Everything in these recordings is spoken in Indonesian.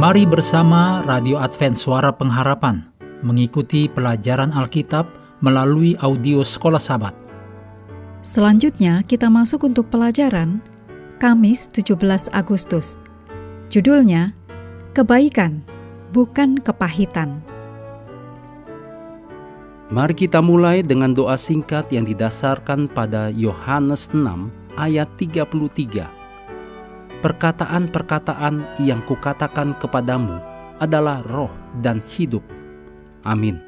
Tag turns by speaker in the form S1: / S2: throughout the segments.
S1: Mari bersama Radio Advent Suara Pengharapan mengikuti pelajaran Alkitab melalui audio Sekolah Sabat.
S2: Selanjutnya kita masuk untuk pelajaran Kamis 17 Agustus. Judulnya Kebaikan bukan kepahitan.
S1: Mari kita mulai dengan doa singkat yang didasarkan pada Yohanes 6 ayat 33 perkataan-perkataan yang kukatakan kepadamu adalah roh dan hidup. Amin.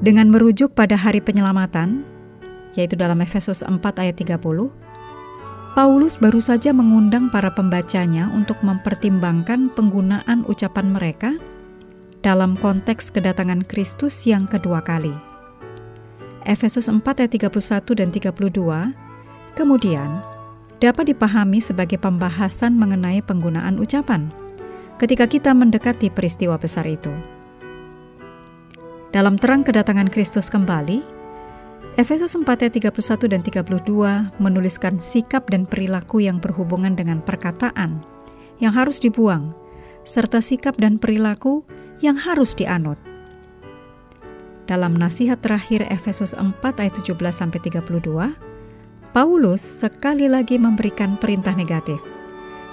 S2: Dengan merujuk pada hari penyelamatan, yaitu dalam Efesus 4 ayat 30, Paulus baru saja mengundang para pembacanya untuk mempertimbangkan penggunaan ucapan mereka dalam konteks kedatangan Kristus yang kedua kali. Efesus 4 ayat 31 dan 32, kemudian dapat dipahami sebagai pembahasan mengenai penggunaan ucapan ketika kita mendekati peristiwa besar itu. Dalam terang kedatangan Kristus kembali, Efesus 4 ayat 31 dan 32 menuliskan sikap dan perilaku yang berhubungan dengan perkataan yang harus dibuang, serta sikap dan perilaku yang harus dianut dalam nasihat terakhir Efesus 4 ayat 17 sampai 32, Paulus sekali lagi memberikan perintah negatif.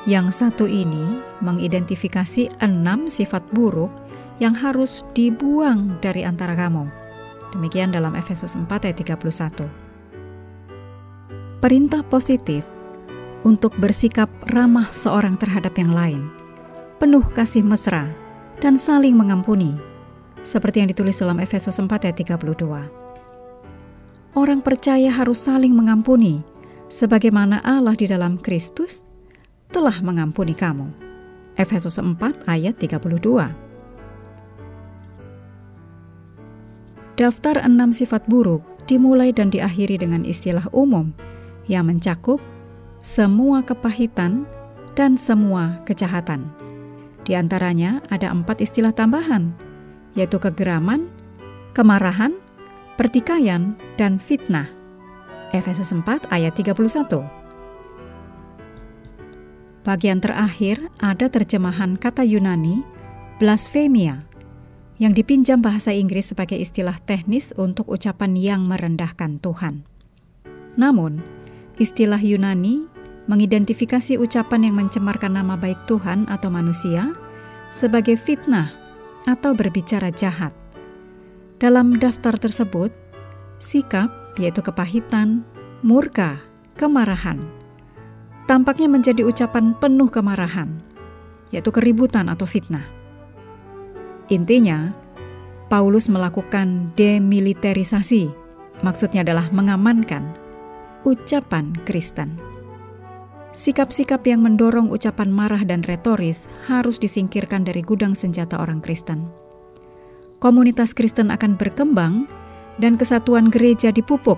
S2: Yang satu ini mengidentifikasi enam sifat buruk yang harus dibuang dari antara kamu. Demikian dalam Efesus 4 ayat 31. Perintah positif untuk bersikap ramah seorang terhadap yang lain, penuh kasih mesra, dan saling mengampuni seperti yang ditulis dalam Efesus 4 ayat 32. Orang percaya harus saling mengampuni, sebagaimana Allah di dalam Kristus telah mengampuni kamu. Efesus 4 ayat 32. Daftar enam sifat buruk dimulai dan diakhiri dengan istilah umum yang mencakup semua kepahitan dan semua kejahatan. Di antaranya ada empat istilah tambahan, yaitu kegeraman, kemarahan, pertikaian, dan fitnah. Efesus 4 ayat 31. Bagian terakhir ada terjemahan kata Yunani blasfemia yang dipinjam bahasa Inggris sebagai istilah teknis untuk ucapan yang merendahkan Tuhan. Namun, istilah Yunani mengidentifikasi ucapan yang mencemarkan nama baik Tuhan atau manusia sebagai fitnah atau berbicara jahat. Dalam daftar tersebut, sikap yaitu kepahitan, murka, kemarahan, tampaknya menjadi ucapan penuh kemarahan, yaitu keributan atau fitnah. Intinya, Paulus melakukan demilitarisasi, maksudnya adalah mengamankan ucapan Kristen. Sikap-sikap yang mendorong ucapan marah dan retoris harus disingkirkan dari gudang senjata orang Kristen. Komunitas Kristen akan berkembang dan kesatuan gereja dipupuk.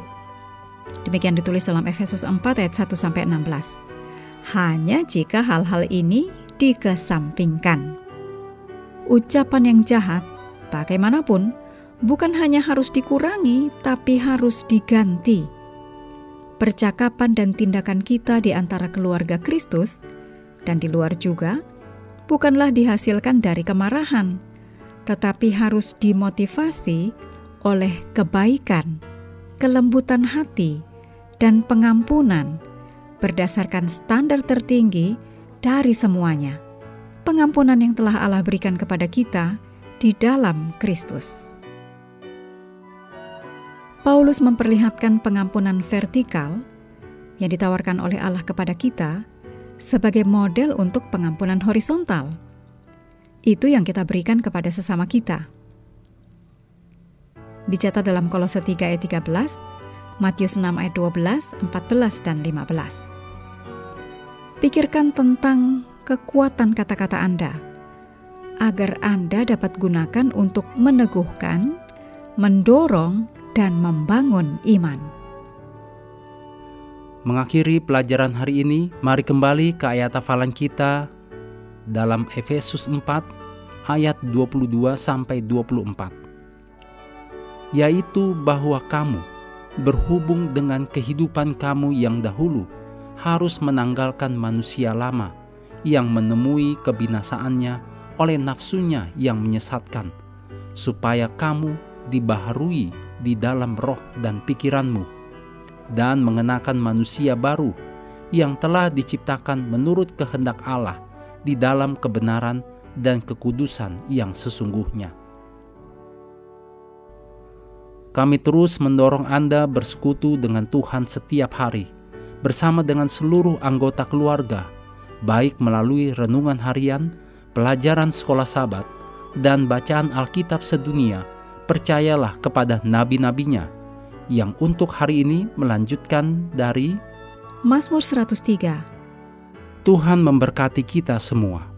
S2: Demikian ditulis dalam Efesus 4 ayat 1 sampai 16. Hanya jika hal-hal ini dikesampingkan. Ucapan yang jahat, bagaimanapun, bukan hanya harus dikurangi, tapi harus diganti percakapan dan tindakan kita di antara keluarga Kristus dan di luar juga bukanlah dihasilkan dari kemarahan, tetapi harus dimotivasi oleh kebaikan, kelembutan hati, dan pengampunan berdasarkan standar tertinggi dari semuanya. Pengampunan yang telah Allah berikan kepada kita di dalam Kristus. Paulus memperlihatkan pengampunan vertikal yang ditawarkan oleh Allah kepada kita sebagai model untuk pengampunan horizontal. Itu yang kita berikan kepada sesama kita. Dicatat dalam Kolose 3 ayat 13, Matius 6 ayat 12, 14, dan 15. Pikirkan tentang kekuatan kata-kata Anda, agar Anda dapat gunakan untuk meneguhkan, mendorong, dan membangun iman.
S1: Mengakhiri pelajaran hari ini, mari kembali ke ayat hafalan kita dalam Efesus 4 ayat 22 sampai 24. Yaitu bahwa kamu berhubung dengan kehidupan kamu yang dahulu harus menanggalkan manusia lama yang menemui kebinasaannya oleh nafsunya yang menyesatkan, supaya kamu dibaharui di dalam roh dan pikiranmu, dan mengenakan manusia baru yang telah diciptakan menurut kehendak Allah di dalam kebenaran dan kekudusan yang sesungguhnya. Kami terus mendorong Anda bersekutu dengan Tuhan setiap hari, bersama dengan seluruh anggota keluarga, baik melalui renungan harian, pelajaran sekolah sabat, dan bacaan Alkitab sedunia. Percayalah kepada nabi-nabinya yang untuk hari ini melanjutkan dari
S2: Mazmur 103.
S1: Tuhan memberkati kita semua.